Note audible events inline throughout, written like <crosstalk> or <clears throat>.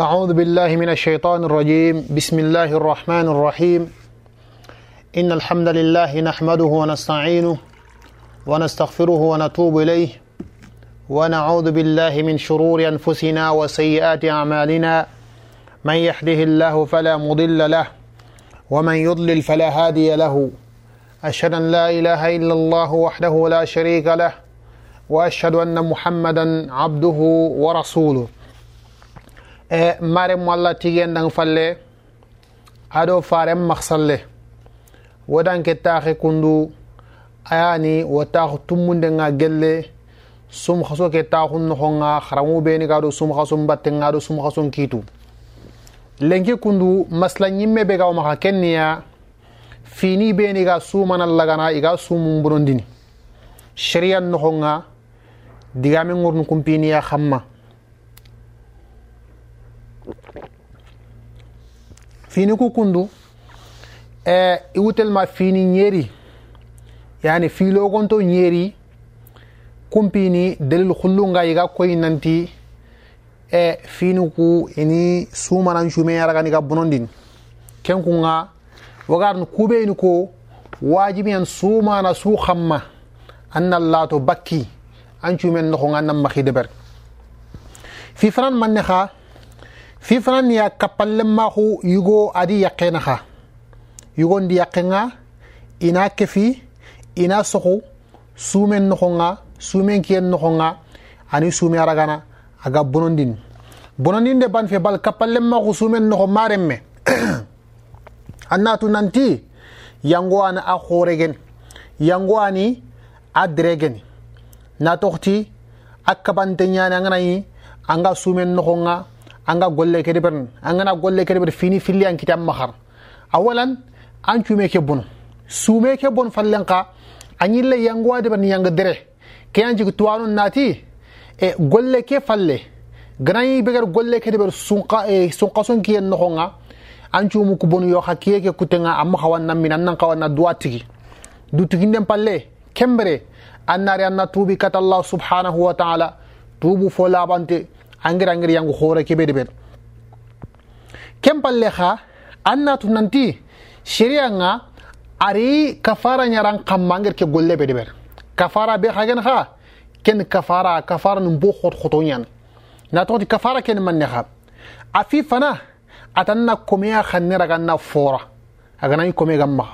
أعوذ بالله من الشيطان الرجيم بسم الله الرحمن الرحيم إن الحمد لله نحمده ونستعينه ونستغفره ونتوب إليه ونعوذ بالله من شرور أنفسنا وسيئات أعمالنا من يحده الله فلا مضل له ومن يضلل فلا هادي له أشهد أن لا إله إلا الله وحده لا شريك له وأشهد أن محمدا عبده ورسوله e mare mo allah tigen dang falle aɗo faren maksalle wodanke taxe kundu ayani wo taxu tummundenga gelle sum xaso ke taxun noxonga xaramu beni gaɗo sum xasun battenga ɗo sum xasun kiitu lenki kundu masla ñimme be gawo maxa kenniya fini beeni ga sumana lagana iga sumum bonondini sharia noxonga digame ngornu kumpiniya xamma fini ku kundu e iwutelma fini ñeeri yani fiilogonto ñeeri kumpini dalil xullunga yiga koy nanti e fini ku ini sumanan cumeyaragani ga bonondin ken kunga wagarin kuɓeni ko wajibiyan sumana su xamma an nan lato bakki an cumen noxonga nan maxi deber fi fanan man ne xa fifananiya kapallenmahu yugo adi yakena ha yugondi yakenga ina kefi ina soku sumen nohonga sumen kiyen nohonga ani sume aragana aga bonondin bonondin de banfe bal kapallenmahu sumen noho maremme <clears throat> annatu nanti yango an a horegen yango ani a diregen natoxti a kabante ñani a ngana yi anga sumen noxonga anga golle ke deber angana golle ke deber fini filli an kitam mahar awalan an cume ke bon sume ke bon fallenka anyille yangwa deber ni yanga dere ke anji tuwanu nati e golle ke falle ganayi begar golle ke deber sunqa e sunqa son kiyen nohonga an cumu ku bon yo hakiye ke kutenga amma hawan nan minan nan kawana duwatigi dutiginden palle kembere annari anna tubi kata allah subhanahu wa ta'ala tubu fo labante angir angir yangu khore kebe deben kempal palle anna tu nanti sheria nga ari kafara nyaran kamangir ke golle be deben kafara be khagen kha ken kafara kafara num bo khot khoto nyan na to kafara ken man ne kha afi atanna komea khannira ganna fora agana komea gamma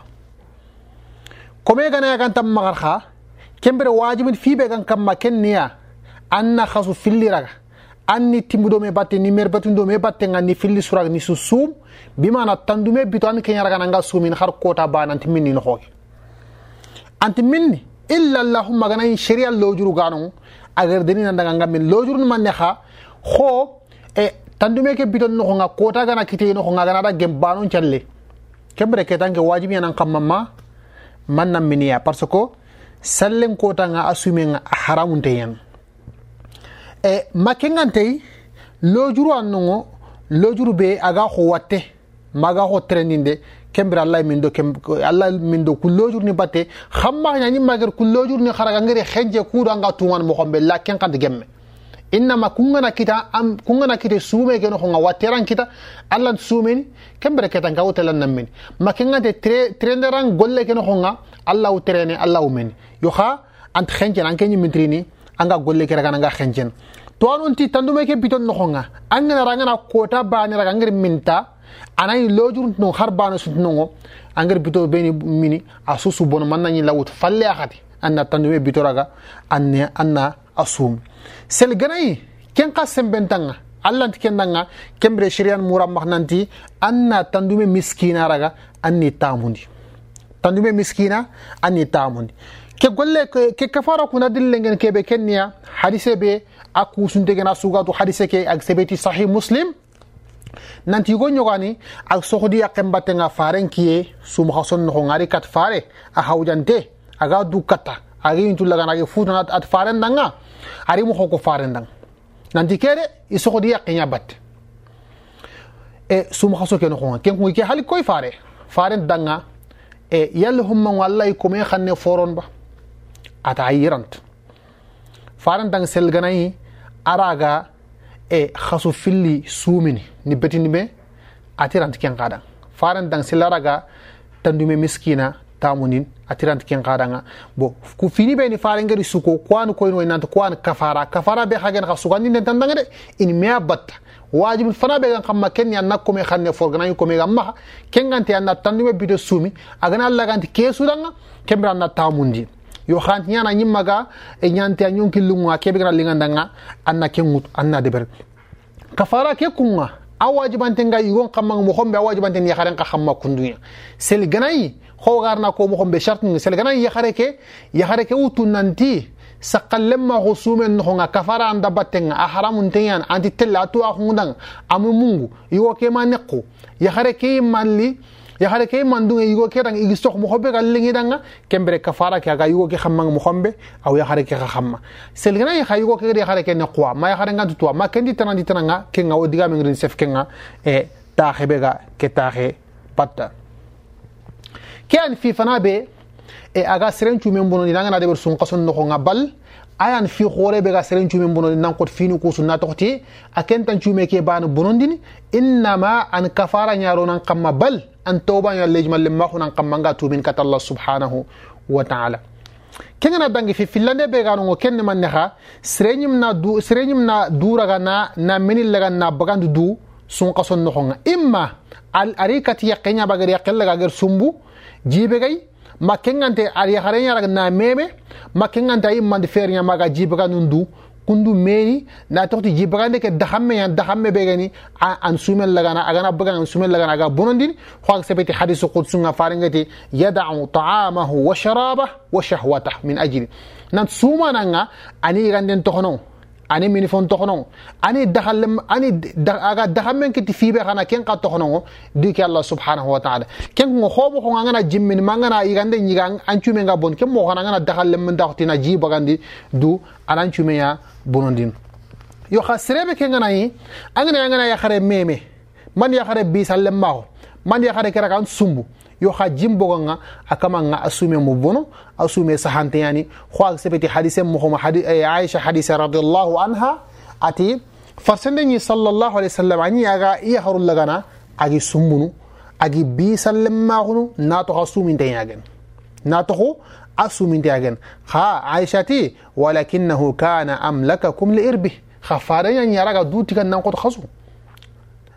komea gana ya ganta magar kha kembere wajibin fibe gan kamma ken niya anna khasu filliraga anni timmiɗome batte ni merbatinɗome batte ngani filli surag ni susum bimana tandume bito an ngal sumin har kota bana anti minni noxoge anti minni illa allahumma ganayi sharia lojuru ganon agardeni nandaganga lojuru man manne xa xo e tandume ke biton noxonga kota gana kitei noxonga ganada gem banon calle kebre ketanke kam mamma man nam minia ya. parce que sallen kotanga a sumenga a e makke ngantey lojuru an nongo lojuru be aga ho watte maga ho treninde kembira allah min do kem allah min do kullojur ni batte xamma nyani magar kullojur ni xaraga ngere xenje kudo anga tuwan mo xombe la ken xad gemme innama kungana kita am kungana kita suume geno xonga watteran kita allah suumeni kembere ketan ka wutelan nan meni ma ke ngante trenderan golle geno nga allah wu terene allah wu meni yo kha ant xenjen an ke ñimmitrini anga golle kera kana nga khenjen to anun ti tandume ke biton no khonga angana rangana kota bani raga ngir minta anani lojur no har bana sun no angir bito beni mini asusu bon man nani lawut falle akati anna me bitoraga anne anna asum sel ganai ken bentanga sembentanga allanti kendanga kembre shirian muram mahnanti anna me miskina raga anni tamundi me miskina anni tamundi كقول لك ككفارة كنا دلنا إن كبي كنيا حديث بي أكو سنتين أسوغا دو حديث كي أكسبتي صحيح مسلم نانتي يقول يقاني أكسوخدي أقم باتنا فارن كي سو محسن نخونغاري كات فاري أهو جانتي أغا دو كتا أغي انتو لغان أغي فوتنا أت فارن دنغا أري مخوكو فارن دن نانتي كيري يسوخدي أقين يبات e sum khaso ken khonga ken ko ke hal koy fare fare danga e yalla humma wallahi kume khanne foron ba ata yirant farantang selganayi araga e khasu filli suumini ni betini ɓe atirant ken kaɗan farantang selaraga tandume miskina tamunin atirant ken kaɗanga bo ku fini ɓe ni farengeri suko kuan koyno nanta kuan kafara kafara ɓe hagen xa sugandinden tandanga de ini mea batta wajibi fana be gan kamma ken yanna kome xanne forganañi kome gan maxa kengante yanna tandume bito suumi agana laganti ke sudanga kembira na tamundi yo xanti ñana ñimmaga e ñante a ñonkillunga keɓe gara lingandanga anna ke ŋut anna deɓer kafara ke kunga a wajibante nga igon xammaga moxonɓe a wajibante yaxaren xa xamma kunduña sel ganayi xoogarna ko moxonɓe chartnga sel ganayi yaxare ke yaxare ke wutu nanti sakkallenma xo sumen noxonga kafara an dabattenga a haramunteyan anti telle a tuwa xungudanga amu mungu iwo ke ma nequ yaxare ke yi manli yahare ke mandunge yugo ke tang igi sok mohobe gallengi danga kembere kafara ke aga yugo ke khammang mohombe aw yahare ke khamma selgana ya yugo ke yahare ke ne qwa ma yahare ngantu twa ma kendi tanandi tananga ke nga odiga mengrin sef ke nga e taxe bega ke taxe patta كان في فنابه e aga seren cumen bononi nangana deɓer sun no nga bal ayan fi khore be ga seren cumen bononi nankot fini kusu na toxti aken tan cume ke bani bonondini ma an kafara nyaro nan kamma bal an toba ya tawbaña lejmalle maxunan kammanga tumin allah subhanahu wa taala kengana dangi fi fillande be ga no kenne man nexa serenim na du serenim na duraga na na menil ga na bagandu du sun qason no nga imma al ari kati yaqe ñabagari ga ger sumbu jibe gay ma kengante ari harenya na meme ma kengante ay mande fernya maga jibra nundu kundu meni na tokti jibrande ke dahamme yan dahamme begani an sumel lagana agana bagan an sumel lagana aga bonondin khwag sabiti hadisu qudsu nga faringati yad'u ta'amahu wa sharabahu wa shahwatahu min ajli nan suma nanga ani ganden tohono ani mini fon toxono ani daxal ani aga daxal men kiti fibe xana ken ka toxono di ke allah subhanahu wa ta'ala ken ngo xobo ko ngana jimmin mangana igande nyigang an cume nga bon ken mo xana ngana daxal men daxtina ji bagandi du anan cume ya bonondin yo xa serebe ke ngana yi angana ngana ya xare meme man ya xare bisal lemma man ya xare kera kan sumbu yo xa jimbogonga a kamanga a sume mo bono a sume sahanteyani xo ag sebeti hadise moxoma aicha hadise radiallahu anha ati ñi sallallahu alayhi wa sallam añi aga i lagana agi sumbunu agi bi sallemmaxunu natoxa suminteñagen natoxu a suminteyagen xa aicha ti walakinahu kana amlakakum li irbi xa fareña ñaraga dutigan nanqot xasu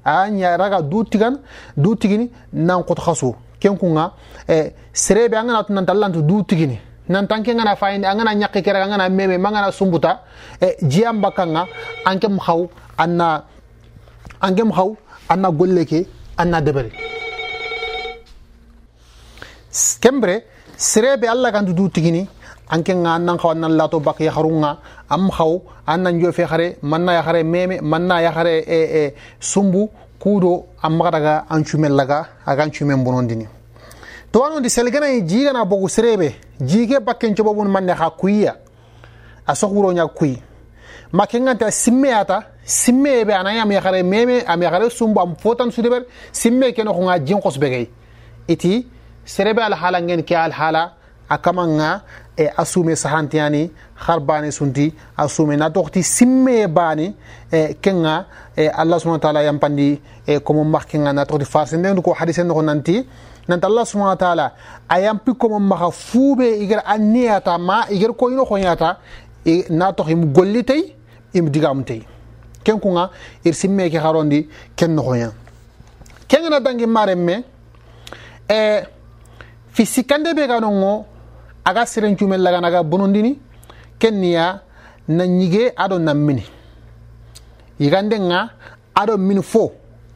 a ñaraga dutigan dutigini nanqot xasu ken kunga eh, serebe an gana tu nanta allantu du tigini nanta anke ngana fayindi an gana ñakki kere an gana meme ma gana sumbuta eh, jiyan bakkanga anke mu xaw anna anke mu xaw anna golle ke anna debere kembre serebe alla gantu du tigini anke nga nan xaw nan lato bak ya xarunga am xaw an nan jo fe xare man na ya xare meme man na ya xare e eh, e eh, sumbu kuudo an magadaga an cumen laga agan cumen bonondini towanundi selganayi jiigana bogu serebe jiige bakken cobobun manne xa kuyiya a soxwuroña kuyi ma ke nganta simmeyata simmeyebe ana am yaxare meme am yaxare sumbu am fotan sudeber simme ke noxunga jin xosbegey iti serebe alhalangen ke alhala a kama nga e a sume sahantiyani har bane sunti a sume na toxti simmeye bane e kenga e allah subhana taala yampandi e komo max kenga na toxti farsendendu ko hadise noxo nanti nanta allah subhana wa taala a yampi komo maxa fuube igar a neyata ma igar ko ino xoñata e na tox im golli tey im digam tey ken kunga ir simme ke xarondi ken noxoña kengena dangi maren me e fi sikkande ɓe ganongo aga serencumen laganaga bonondini ken niya na ɲige ado nan mini yiganden ga ado mini fo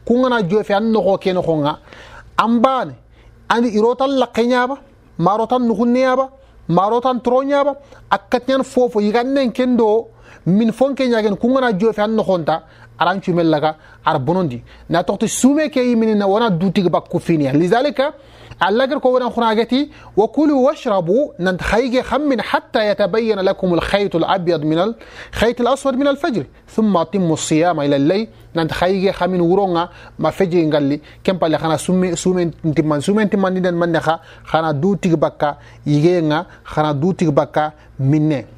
kun gana jofe an nogo ke nogon ga an bane ani irotan lakke ɲaba marotan nugun neyaba marotan toro ɲaba a katiɲan fofo yiganden ken do min fonke ñagen kungona jofe an noxonta aran cumel laga ar bonondi na toxti sume ke yiminina wona dutig bakku finiya lidalika اللقر كونا خناجتي وكلوا واشربوا ننتخيج خم حتى يتبين لكم الخيط الأبيض من الخيط الأسود من الفجر ثم أتموا الصيام إلى الليل ننتخيج خم ورونا ما فجر قال لي كم بالي خنا سومي سومي تمان سومي تمان ندن من خنا دو تيك بكا يجينا خنا دو تيك بكا منه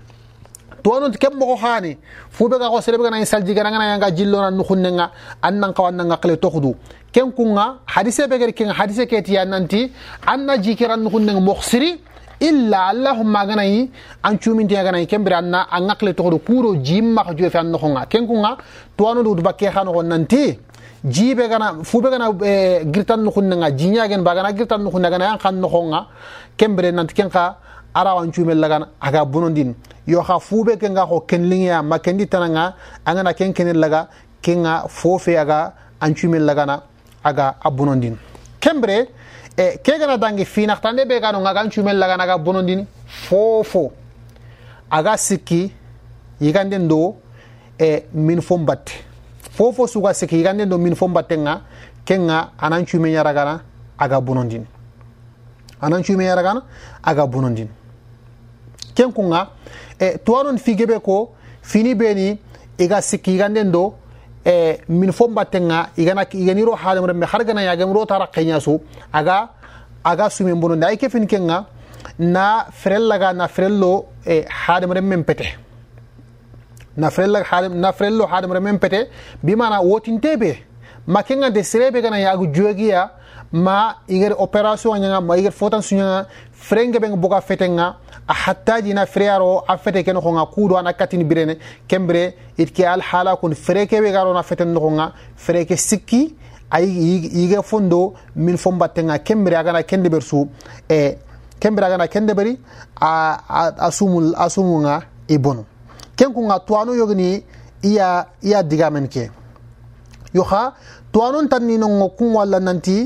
tuwanunti ken mogo xaani fu be ga xo sere be gana salji gana ngana yanga jillona nuxunnenga an nan xawa nanga xile toxudu ken kunga hadise be geri kenga hadise ketiya nanti an na jikiran nuxunnenga moxsiri illa allahumma ganayi an cumintiya ganayi kem biri anna an ga xile toxudu kuro jimmaxa juwe fe an noxonga ken kunga tuwanunti udu bakke xanoxon nanti jibe gana fube gana eh, girtan jinya gen ba gana girtan nuxunne gana yan xan noxonga ken bire nanti ken arawan cume lagan aga bunundin yo xa fuube ke nga xo kenlingeya ma kendi tananga a ngana ken kene laga ke nga foofe aga an cume lagana aga a bunundin kembre e ke gana dangi finaxtande be gano nga gan cume lagana aga bunundin foofo aga sikki yiganden do e min fo mbatte foofo suga sikki yiganden do min fo mbatten ga ken ga anan cume yaragana aga bunundin anan cume yaragana aga bunundin ken kunga e tuwanon figebe ko fini beni iga e sikki iganden do e min fo mbattenga igana e iganiro e halemre me har gana yagemro tara keñasu aga aga sumen bononde ay kefin kenga na frellaga na frello e halemre men pete na frella na frello halemre men pete bimana wotintebe makenga de serebe gana yagu jogiya ma igar opération ñanga ma igar fotan suñanga frenge ɓe boga fetenga a hattajina freyar o a fete ke noxonga kuudo ana katini birene kembire it ke alhala kun fere ke wegarona feten noxonga fere ke sikki a yige fondo min fo mbattenga kembire agana kendeber su e kembire agana kendeberi a sumu a sumunga i e bonu ken kunga tuwanu yogini iya iya digamen ke yo xa tuwanun tan ni nongo kun walla nanti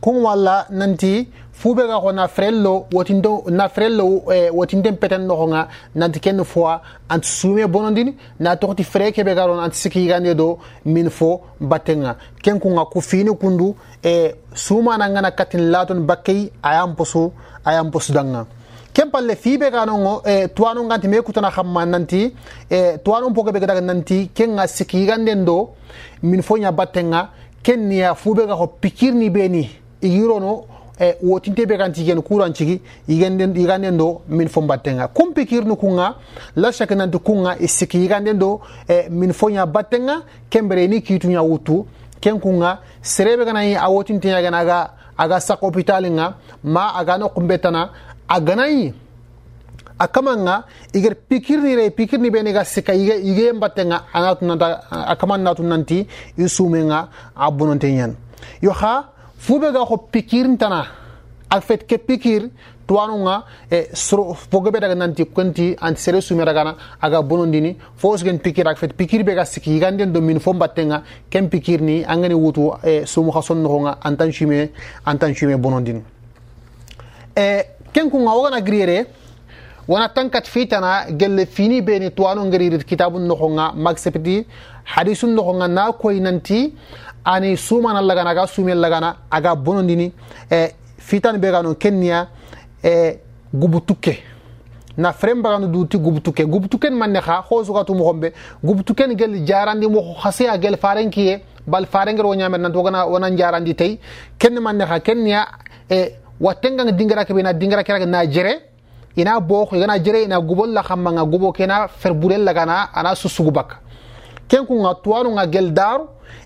kun walla nanti fube ga go nafrello wotindo nafrello eh, wotinden peten no nga nanti ken fois ant sume bonondini na tokti freke be garon ant sikigane do min fo batenga ken ku nga ku fini kundu e eh, suma na ngana katin laton bakkei ayam posu ayam posu danga ken palle fibe ga nongo e eh, tuano nganti me kutana xamma nanti e eh, tuano poke be daga nanti ken nga sikigande do min fo nya batenga ken niya fube ga ho pikirni beni igirono e eh, wotinte be ganti yen kuran cigi iganden iganden do min fo battenga kum pikirnu kunga la shaka nanti kunga isiki iganden do e eh, min fo nya battenga kembere ni kitu nya wutu ken kunga serebe gana yi a wotinte nya gana aga aga sak hopital nga ma aga no kumbetana agana yi a kaman ga igar pikirnire pikirni bene ga sika ige batte ga a kaman natu nanti i sume ga a bononte yan yo ha fube ga ko pikir ntana al fait ke pikir tuwanunga e sro fogo be daga nanti kwanti anti sere sumera gana aga bonondini fo sgen pikir ak fet pikir be ga siki gande do min fo battenga kem pikir ni angani wutu e sumu khason no nga antan chume antan chume bonondini e ken ku ngawa na griere wana tankat fitana gelle fini be ni tuwanu ngari kitabun no nga maksepti hadisun no nga na koy nanti ani sumana lagana ga sumen lagana aga bonondini e fitan be kenya kenniya e gubutuke na frem bagano duti gubutuke gubutuken manne xa xosugatu hombe gubutuken gel jarandi mo xase a gel farenki bal farengero ñamer nanti wogana wonan jarandi tey kenne manne kha kenya e wattengang dingirake ɓe na ke na jere ina boox igana jere ina gubol la khamanga gubo kena ferbulel lagana ana susugubaka ken kunga tuwanunga gel daru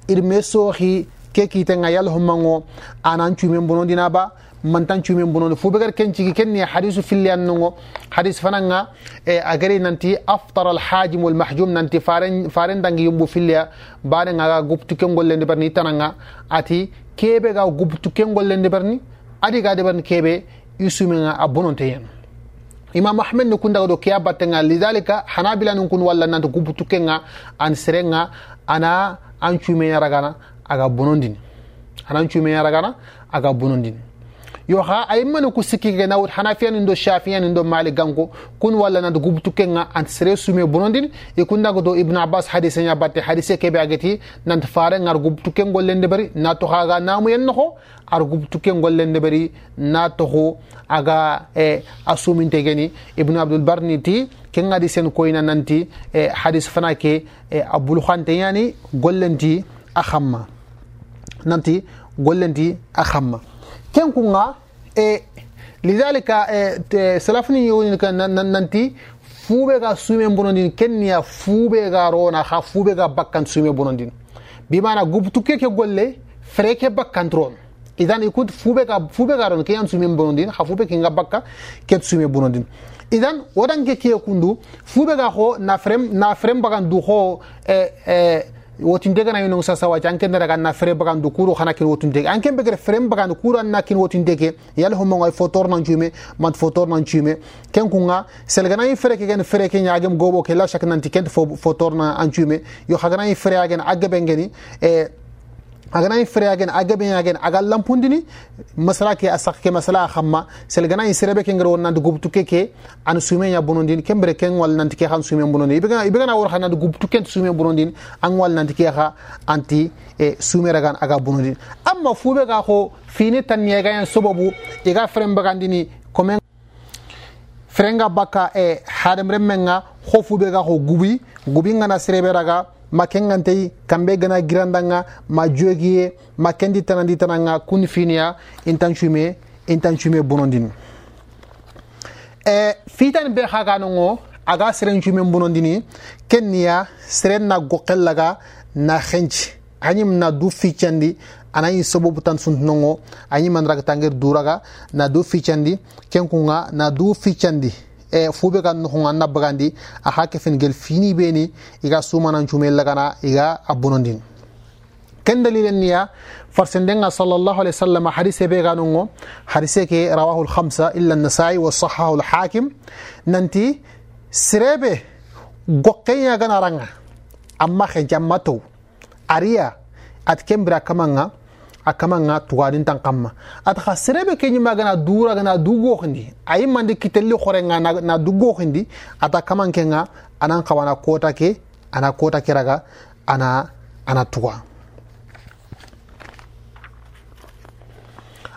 irme sohi ke kitenga yal homango anan cumen bonondina ba mantan cumen bonondi fu begar ken cigi ken ni hadisu filli annungo hadis fananga e agari nanti aftar alhajim walmahjum nanti faren faren dangi yumbu filliya bane ngaga guptu kengol lendi barni tananga ati kebe ga guptu kengol lendi barni adi ga de barni kebe isumenga abononte yen imam ahmed ni kun dagado keya battenga lidalika hanabila nin kun walla nanti gubutukenga an serenga ana an cumeya aga bonondini anan cumeya ragana aga bonondini yo xa ay manu ku sikki ke nawut xana fiyanin do shafiyanin do malik ganko kun walla nado gubtu kenga anta sere sume bonondin e kun daga do ibne abbas hadise ña batte hadise keɓe ageti nanta fare ngar gubtu ke ngollende bari na to xaga namuyen noxo ar gubtu ke ngollende bari na toxo aga e a suminte geni ibne abdoulbar ni ti kenga sen koyna nanti e hadis fana ke e a bulxante yani gollenti a nanti gollenti a E, e, ken kunga e lidalika salafni yoni ka nanti fuɓe ga sume bonondin kenniya fuɓe ga rona ha fuɓe ga bakkan sume bonondin bimana gubtuke ke golle fere ke bakkantron idan ikut fuɓe ga fuɓe ga ron keyan sume bonondin ha fuɓe kenga bakka ket sume bonondin idan wodanke kiye kundu fuɓe ga ho na frem na frem bagan du ho eh, eh, wotin dega na yinong sasawaji anke na daga na fere bagandu kuro khana kin wotin dega anke begere fere bagandu kuro na kin wotin dege yal homo ngai fotor nan jume mat fotor nan jume ken kunga selgana yin fere kegen fere ken yagem gobo ke la shak nan tiket fotor nan jume yo hagana yin fere yagen agge bengeni eh aganañ freyagen a gabeñagen aga lampundini masala ke a sak ke masala a xamma sel ganañ serebe ke ngere won nanti gubtuke ke an sumeña bonondin ke mbere ken wal nanti ke xan sume bonondin i begana wor xa nanti gubtuken sume bonondin an wal nanti ke xa anti e sumeragan aga bonondin amma fuɓe ga xo fini tanniyegayen sobobu iga fren bagandini comme frenga bakka e hadem remmenga xo fuɓe ga xo gubi gubi ngana serebe raga makengantei kambe gana girandanga ma jogiye ma kendi tanandi tananga kun finiya intancume intancume bonondini e fitani be haganongo aga serencume bonondini kenniya seren na gokellaga na henci hañim na du ficcandi anayi sobobu tan suntunongo añimanraga tanger duraga na du ficcandi kenkunga na du ficcandi e fube gan ho ganna bagandi a hake fen gel fini beni iga sumanan cumel lagana iga abbunondin ken dalilen niya farsendenga sallallahu alaihi wasallam hadise be ganungo hadise ke rawahu al-khamsa illa an-nasa'i wa sahahu al-hakim nanti sirebe gokkenya ganaranga amma khenjammato aria at kembra kamanga a kama nga tugarin tan kamma xa serebe ke ñima gana dura gana dugoxindi ayi mandi kitelli xore nga na dugoxindi ata kaman ke nga anan xawana kota ke ana kota ke raga ana ana tuga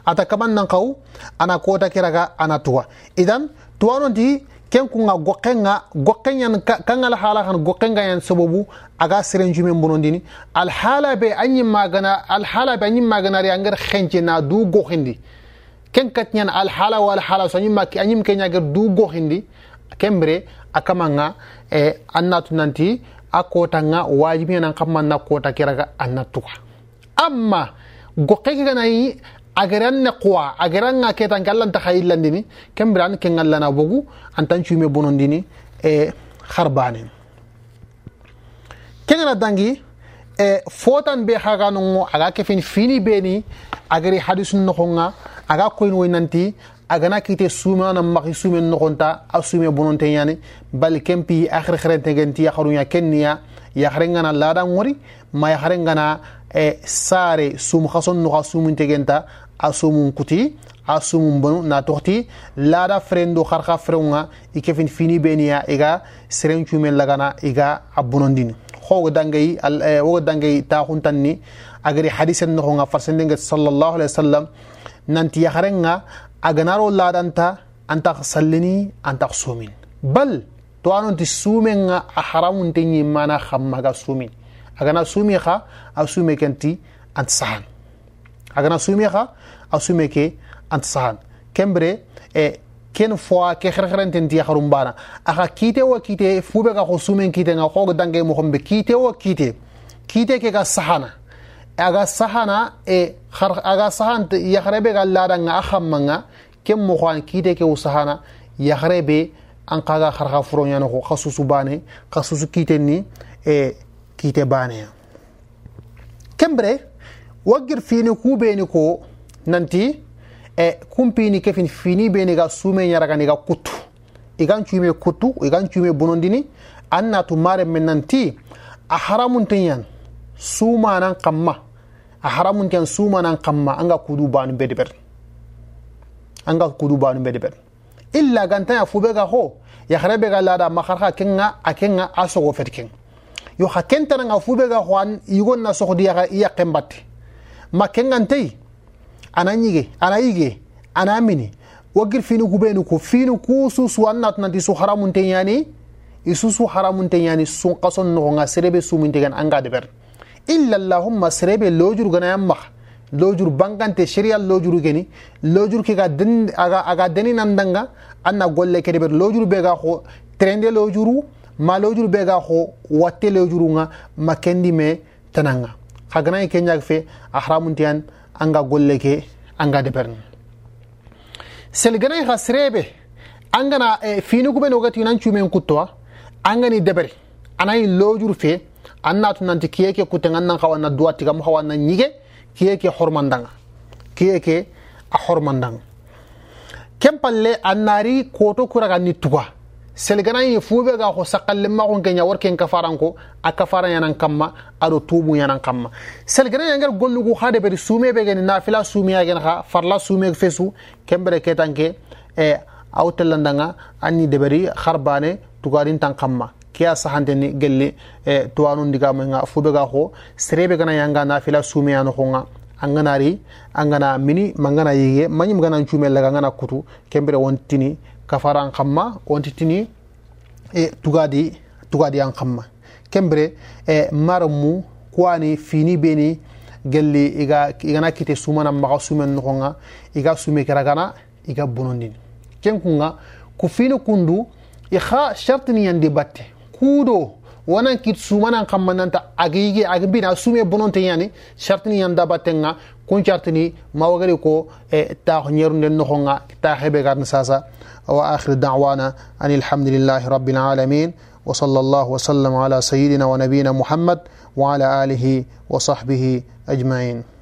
ata kaman nan xaw ana kota ke raga ana tuga idan tuwanonti ken nga gokenga gokenyan kan alhala han gokenga yan sobobu aga siren jumen bonondini alhala be anyi magana alhala be anyi magana ri anger khenje na du gokhindi ken katnyan alhala wal hala so anyi makki anyi kenya gar du gokhindi kembre akamanga e annatu nanti akota nga wajibi nan kamman na kota kiraga annatuka amma gokenga na yi agaran ne kuwa agaran nga ke tan kallan ta khayillan dini kembran ke ngallana bogu antan chume bonon dini e kharbane kengana dangi e fotan be haganu ngo aga ke fin fini beni agari hadisun no khonga aga koin woinanti agana kite suma na maki sume no khonta asume bonon te yani bal kempi akhir khrente genti ya kharunya kenya ya kharengana lada ngori ma ya kharengana e sare sum khason no khasumun te genta asumun kuti asumun bonu na toxti lada frendo xarxa frenga i kefin fini beniya iga serencumen lagana iga abunondin ho xogo dangay wogo dangay ta khuntanni agri hadisen nga farsende salallahu sallallahu alaihi sallam nanti yaxarenga aganaro ladanta anta sallini anta sumin bal to anonti sumenga a mana khamma ga sumin agana sumi kha asume kenti anti sahan agana sumi kha asume ke anta sahan kembere e ken fois ke xerxerententi yaxarum bana axa kiite wo kiite fuɓe ga xo sumen kiitenga xooga dange moxonɓe kiite wo kiite kiite ke ga saxana aga sahana e aga sahan yaxarebe ga ladanga a xammanga ken moxoan kiite ke wo sahana yaxarebe an kaga xarxa furoñanoxo xa susu bane xa susu kiiten ni e kiite baneya kembere wo gir fini kuɓeni ko nanti e kumpini kefin fini be ni ga sume ñaraga ni ga kuttu igan cuume kuttu igan cuume bonondini an natu mare men nanti a haramunten yan sumanan kamma a haramunten yan sumanan kamma anga kudu banu bedi ber anga kudu banu bedi ber illa gantan ya fube ga ho ya harebe ga lada makarha kenga a kenga a sogo fet kenga yo xa kentana nga fube ga xoan yigon na soxdi yaxa i yaqe mbatte ma kengantey anan yige ana yige ana mini wagir fini kubeni ko fini ku susu annat nanti su haramun ten yani isusu haramun ten yani sun qason no nga serebe sumun tegan anga de ber illa allahumma serebe lojur gana yamma lojur bangante sharia lojur geni lojur ke ga den aga aga deni nandanga anna golle kede ber lojur be ga ho trende lojuru ma lojur be ga ho watte lojuru nga makendi me tananga khagana ke nyak fe ahramun tian anga golle ke anga deɓerne selganay xa sireɓe angana e, eh, finiguɓe nogati nan cumen kuttowa angani deɓere anayi lojur fe an natu nanti kiyeke kutten an nan xawanna duwa tigam xawanna ñige kiyeke hormandanga kiyeke a hormandanga ken palle a naari koto kuraga ni tuga selganayi fuɓe ga ko sakallimmaxun ke ñaworken kafaran ko a kafara ñanan kamma aɗo tubu ñanan kamma selgana yanger gollugu xa deɓeri sume ɓe geni nafila sumeyagen xa farla sume fesu kembere ketanke e aw tellandanga anni deɓeri xarbane tugadin tan kamma ke a sahanteni gelli e tuwanu ndigamoyga fuɓe ga xo serebe gana yanga nafila sumeyanoxonga anganari angana mini mangana yige mañim ganan cumel laga ngana kutu kembere wontini kafaran kamma wontitini e tugadi tugadiyan kamma kembere e maramu kuwani fini beni gelli iga igana kite sumana maga sumen nogonga iga sume keragana iga bonondini ken kunga ku fini kundu ixa shartini yandi batte kudo wanan kit sumanan kammananta agigi agbina sume bononte yani shartini yanda batenga kun shartini mawagari ko e taxo ñerunde noxonga ta hebe garn sasa wa akhir da'wana anil hamdulillahi rabbil alamin wa sallallahu wa sallam ala sayyidina wa nabiyina muhammad wa ala alihi wa sahbihi ajma'in